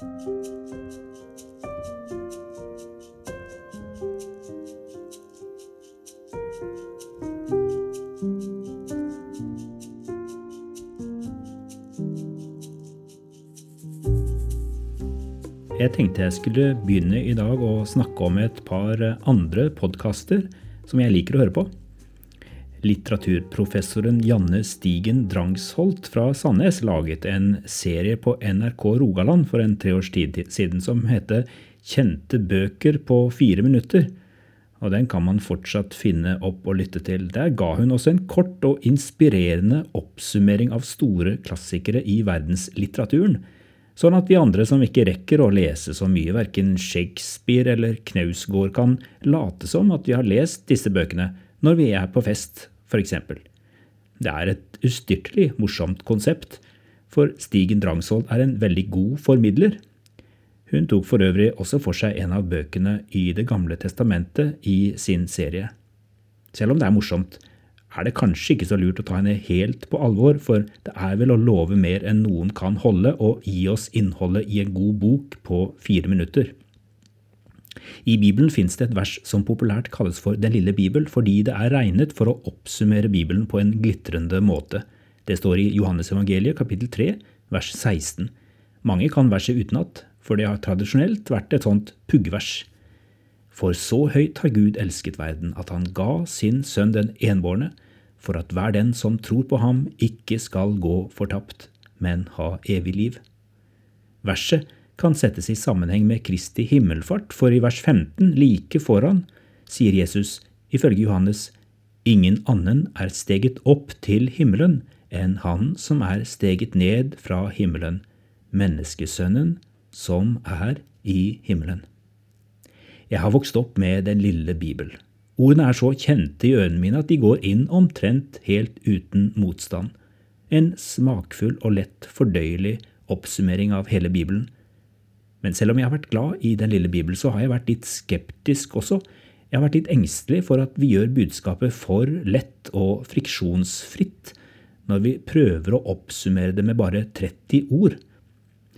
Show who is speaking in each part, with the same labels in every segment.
Speaker 1: Jeg tenkte jeg skulle begynne i dag å snakke om et par andre podkaster som jeg liker å høre på. Litteraturprofessoren Janne Stigen Drangsholt fra Sandnes laget en serie på NRK Rogaland for en tre års tid siden som heter Kjente bøker på fire minutter. Og den kan man fortsatt finne opp og lytte til. Der ga hun også en kort og inspirerende oppsummering av store klassikere i verdenslitteraturen sånn at vi andre som ikke rekker å lese så mye, verken Shakespeare eller Knausgård, kan late som at vi har lest disse bøkene når vi er på fest, f.eks. Det er et ustyrtelig morsomt konsept, for Stigen Drangsvold er en veldig god formidler. Hun tok for øvrig også for seg en av bøkene i Det gamle testamentet i sin serie. Selv om det er morsomt, er det kanskje ikke så lurt å ta henne helt på alvor, for det er vel å love mer enn noen kan holde, og gi oss innholdet i en god bok på fire minutter. I Bibelen fins det et vers som populært kalles for Den lille bibel, fordi det er regnet for å oppsummere Bibelen på en glitrende måte. Det står i Johannes evangeliet kapittel 3, vers 16. Mange kan verset utenat, for det har tradisjonelt vært et sånt puggvers. For så høyt har Gud elsket verden, at han ga sin sønn den enbårne, for at hver den som tror på ham, ikke skal gå fortapt, men ha evig liv. Verset kan settes i sammenheng med Kristi himmelfart, for i vers 15, like foran, sier Jesus ifølge Johannes, ingen annen er steget opp til himmelen enn han som er steget ned fra himmelen, menneskesønnen som er i himmelen. Jeg har vokst opp med Den lille bibel. Ordene er så kjente i ørene mine at de går inn omtrent helt uten motstand. En smakfull og lett fordøyelig oppsummering av hele Bibelen. Men selv om jeg har vært glad i Den lille bibel, så har jeg vært litt skeptisk også. Jeg har vært litt engstelig for at vi gjør budskapet for lett og friksjonsfritt når vi prøver å oppsummere det med bare 30 ord.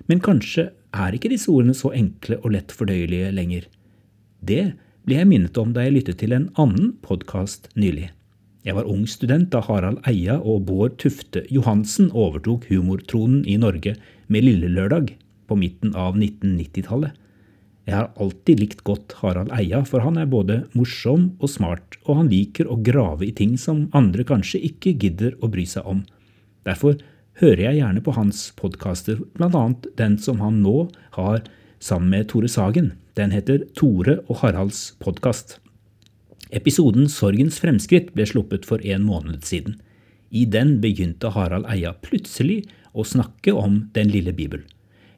Speaker 1: Men kanskje er ikke disse ordene så enkle og lett fordøyelige lenger. Det ble jeg minnet om da jeg lyttet til en annen podkast nylig. Jeg var ung student da Harald Eia og Bård Tufte Johansen overtok humortronen i Norge med Lille Lørdag på midten av 1990-tallet. Jeg har alltid likt godt Harald Eia, for han er både morsom og smart, og han liker å grave i ting som andre kanskje ikke gidder å bry seg om. Derfor hører jeg gjerne på hans podkaster, annet den som han nå har sammen med Tore Sagen. Den heter Tore og Haralds podkast. Episoden Sorgens fremskritt ble sluppet for en måned siden. I den begynte Harald Eia plutselig å snakke om Den lille bibel.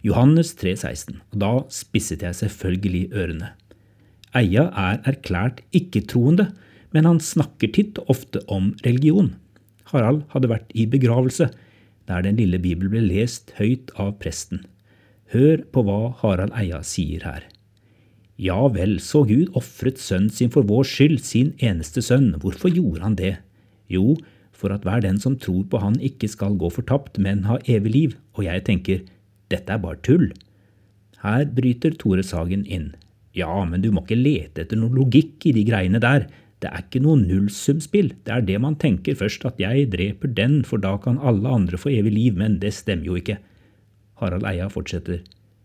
Speaker 1: Johannes 3,16, og da spisset jeg selvfølgelig ørene. Eia er erklært ikke-troende, men han snakker titt og ofte om religion. Harald hadde vært i begravelse, der Den lille bibel ble lest høyt av presten. Hør på hva Harald Eia sier her. Ja vel, så Gud ofret sønnen sin for vår skyld, sin eneste sønn. Hvorfor gjorde han det? Jo, for at hver den som tror på han ikke skal gå fortapt, men ha evig liv. Og jeg tenker, dette er bare tull. Her bryter Tore Sagen inn. Ja, men du må ikke lete etter noe logikk i de greiene der. Det er ikke noe nullsumspill. Det er det man tenker først, at jeg dreper den, for da kan alle andre få evig liv, men det stemmer jo ikke. Harald Eia fortsetter.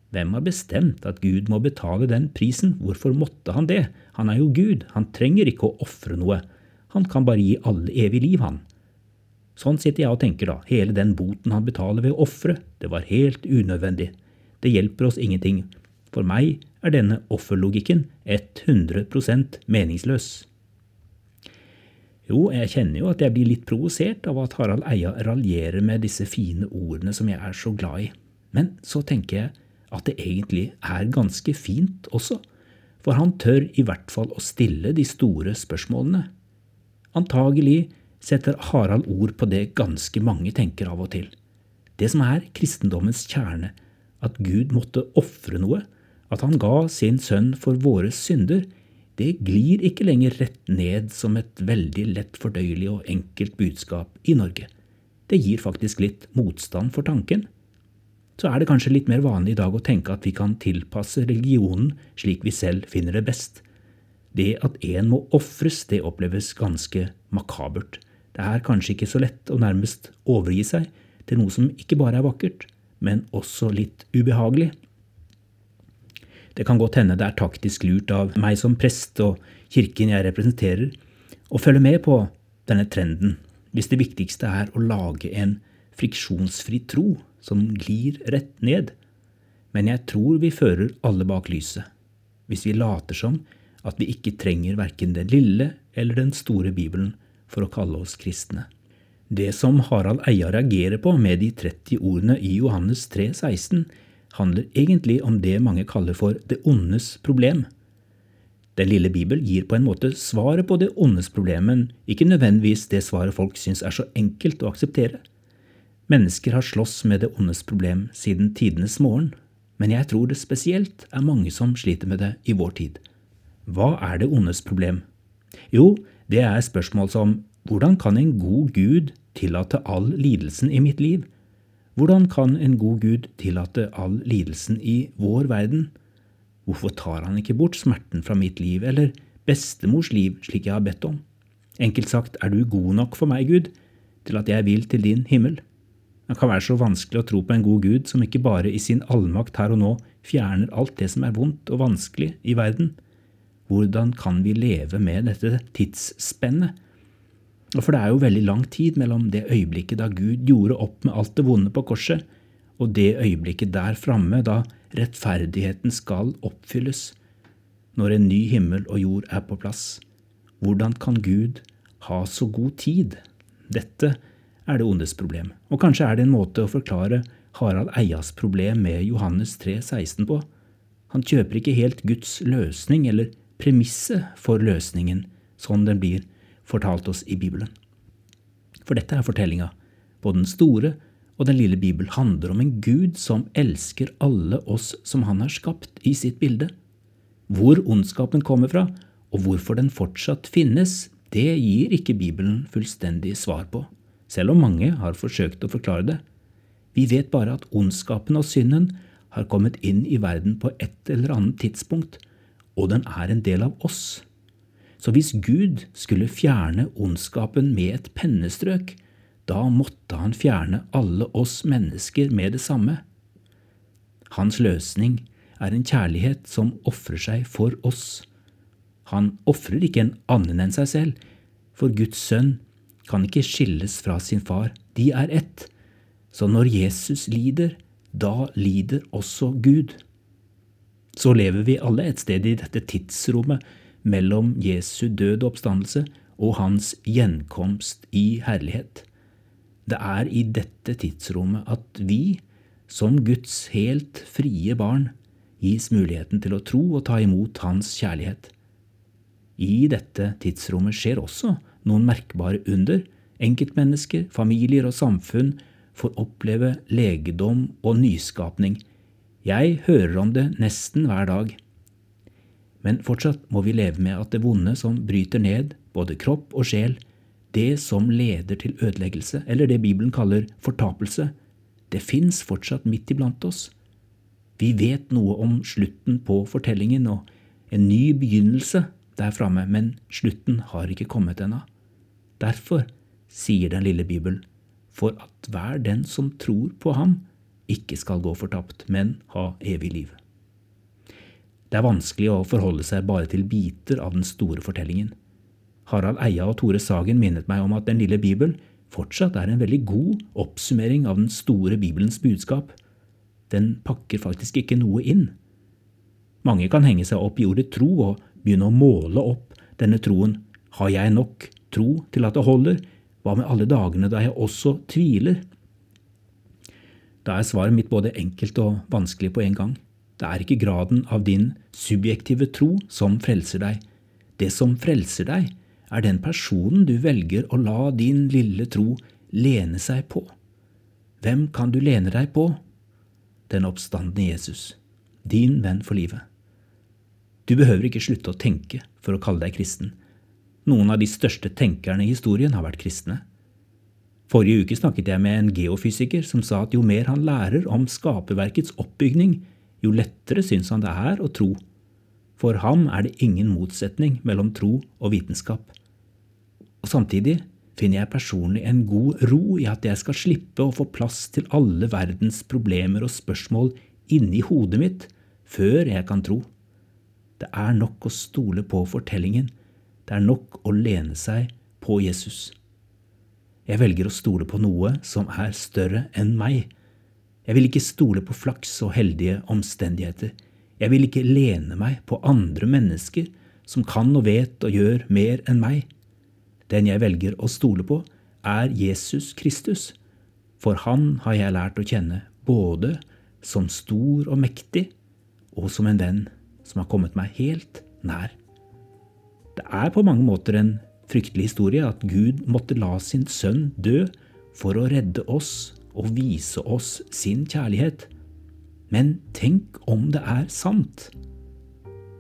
Speaker 1: Hvem har bestemt at Gud må betale den prisen, hvorfor måtte han det, han er jo Gud, han trenger ikke å ofre noe, han kan bare gi alle evig liv, han. Sånn sitter jeg og tenker, da, hele den boten han betaler ved å ofre, det var helt unødvendig, det hjelper oss ingenting, for meg er denne offerlogikken 100% meningsløs. Jo, jeg kjenner jo at jeg blir litt provosert av at Harald Eia raljerer med disse fine ordene som jeg er så glad i, men så tenker jeg at det egentlig er ganske fint også, for han tør i hvert fall å stille de store spørsmålene. Antagelig setter Harald ord på det ganske mange tenker av og til. Det som er kristendommens kjerne, at Gud måtte ofre noe, at han ga sin sønn for våre synder, det glir ikke lenger rett ned som et veldig lett fordøyelig og enkelt budskap i Norge. Det gir faktisk litt motstand for tanken. så er det kanskje litt mer vanlig i dag å tenke at vi kan tilpasse religionen slik vi selv finner det best. Det at en må ofres, det oppleves ganske makabert. Det er kanskje ikke så lett å nærmest overgi seg til noe som ikke bare er vakkert, men også litt ubehagelig. Det kan godt hende det er taktisk lurt av meg som prest og kirken jeg representerer, å følge med på denne trenden, hvis det viktigste er å lage en friksjonsfri tro som glir rett ned. Men jeg tror vi fører alle bak lyset, hvis vi later som at vi ikke trenger verken den lille eller den store Bibelen for å kalle oss kristne. Det som Harald Eia reagerer på med de 30 ordene i Johannes 3, 16, handler egentlig om det mange kaller for det ondes problem. Den lille Bibel gir på en måte svaret på det ondes problem, men ikke nødvendigvis det svaret folk syns er så enkelt å akseptere. Mennesker har slåss med det ondes problem siden tidenes morgen, men jeg tror det spesielt er mange som sliter med det i vår tid. Hva er det ondes problem? Jo, det er spørsmål som hvordan kan en god Gud tillate all lidelsen i mitt liv? Hvordan kan en god Gud tillate all lidelsen i vår verden? Hvorfor tar han ikke bort smerten fra mitt liv, eller bestemors liv, slik jeg har bedt om? Enkelt sagt, er du god nok for meg, Gud, til at jeg vil til din himmel? Det kan være så vanskelig å tro på en god Gud som ikke bare i sin allmakt her og nå fjerner alt det som er vondt og vanskelig i verden. Hvordan kan vi leve med dette tidsspennet? Og For det er jo veldig lang tid mellom det øyeblikket da Gud gjorde opp med alt det vonde på korset, og det øyeblikket der framme da rettferdigheten skal oppfylles, når en ny himmel og jord er på plass. Hvordan kan Gud ha så god tid? Dette er det ondes problem, og kanskje er det en måte å forklare Harald Eias problem med Johannes 3, 16 på. Han kjøper ikke helt Guds løsning eller premisset for løsningen, sånn den blir fortalt oss i Bibelen. For dette er fortellinga. Både den store og den lille Bibel handler om en Gud som elsker alle oss som han har skapt i sitt bilde. Hvor ondskapen kommer fra, og hvorfor den fortsatt finnes, det gir ikke Bibelen fullstendig svar på, selv om mange har forsøkt å forklare det. Vi vet bare at ondskapen og synden har kommet inn i verden på et eller annet tidspunkt, og den er en del av oss. Så hvis Gud skulle fjerne ondskapen med et pennestrøk, da måtte han fjerne alle oss mennesker med det samme. Hans løsning er en kjærlighet som ofrer seg for oss. Han ofrer ikke en annen enn seg selv, for Guds sønn kan ikke skilles fra sin far, de er ett. Så når Jesus lider, da lider også Gud. Så lever vi alle et sted i dette tidsrommet mellom Jesu død og oppstandelse og hans gjenkomst i herlighet. Det er i dette tidsrommet at vi, som Guds helt frie barn, gis muligheten til å tro og ta imot Hans kjærlighet. I dette tidsrommet skjer også noen merkbare under. Enkeltmennesker, familier og samfunn får oppleve legedom og nyskapning. Jeg hører om det nesten hver dag. Men fortsatt må vi leve med at det vonde som bryter ned både kropp og sjel, det som leder til ødeleggelse, eller det Bibelen kaller fortapelse, det fins fortsatt midt iblant oss. Vi vet noe om slutten på fortellingen og en ny begynnelse der framme, men slutten har ikke kommet ennå. Derfor sier den lille Bibelen, for at hver den som tror på ham, ikke skal gå fortapt, men ha evig liv. Det er vanskelig å forholde seg bare til biter av den store fortellingen. Harald Eia og Tore Sagen minnet meg om at Den lille bibel fortsatt er en veldig god oppsummering av den store Bibelens budskap. Den pakker faktisk ikke noe inn. Mange kan henge seg opp i ordet tro og begynne å måle opp denne troen. Har jeg nok tro til at det holder? Hva med alle dagene da jeg også tviler? Da er svaret mitt både enkelt og vanskelig på en gang. Det er ikke graden av din subjektive tro som frelser deg. Det som frelser deg, er den personen du velger å la din lille tro lene seg på. Hvem kan du lene deg på? Den oppstandende Jesus, din venn for livet. Du behøver ikke slutte å tenke for å kalle deg kristen. Noen av de største tenkerne i historien har vært kristne. Forrige uke snakket jeg med en geofysiker som sa at jo mer han lærer om skaperverkets oppbygning, jo lettere syns han det er å tro. For ham er det ingen motsetning mellom tro og vitenskap. Og samtidig finner jeg personlig en god ro i at jeg skal slippe å få plass til alle verdens problemer og spørsmål inni hodet mitt før jeg kan tro. Det er nok å stole på fortellingen. Det er nok å lene seg på Jesus. Jeg velger å stole på noe som er større enn meg. Jeg vil ikke stole på flaks og heldige omstendigheter. Jeg vil ikke lene meg på andre mennesker som kan og vet og gjør mer enn meg. Den jeg velger å stole på, er Jesus Kristus, for han har jeg lært å kjenne både som stor og mektig, og som en venn som har kommet meg helt nær. Det er på mange måter en fryktelig historie at Gud måtte la sin sønn dø for å redde oss og vise oss sin kjærlighet. Men tenk om det er sant?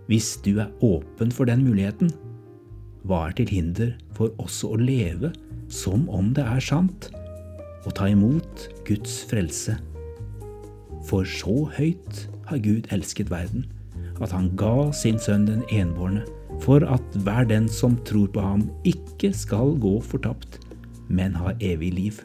Speaker 1: Hvis du er åpen for den muligheten, hva er til hinder for også å leve som om det er sant, og ta imot Guds frelse? For så høyt har Gud elsket verden, at han ga sin sønn den enbårne for at hver den som tror på ham, ikke skal gå fortapt, men ha evig liv.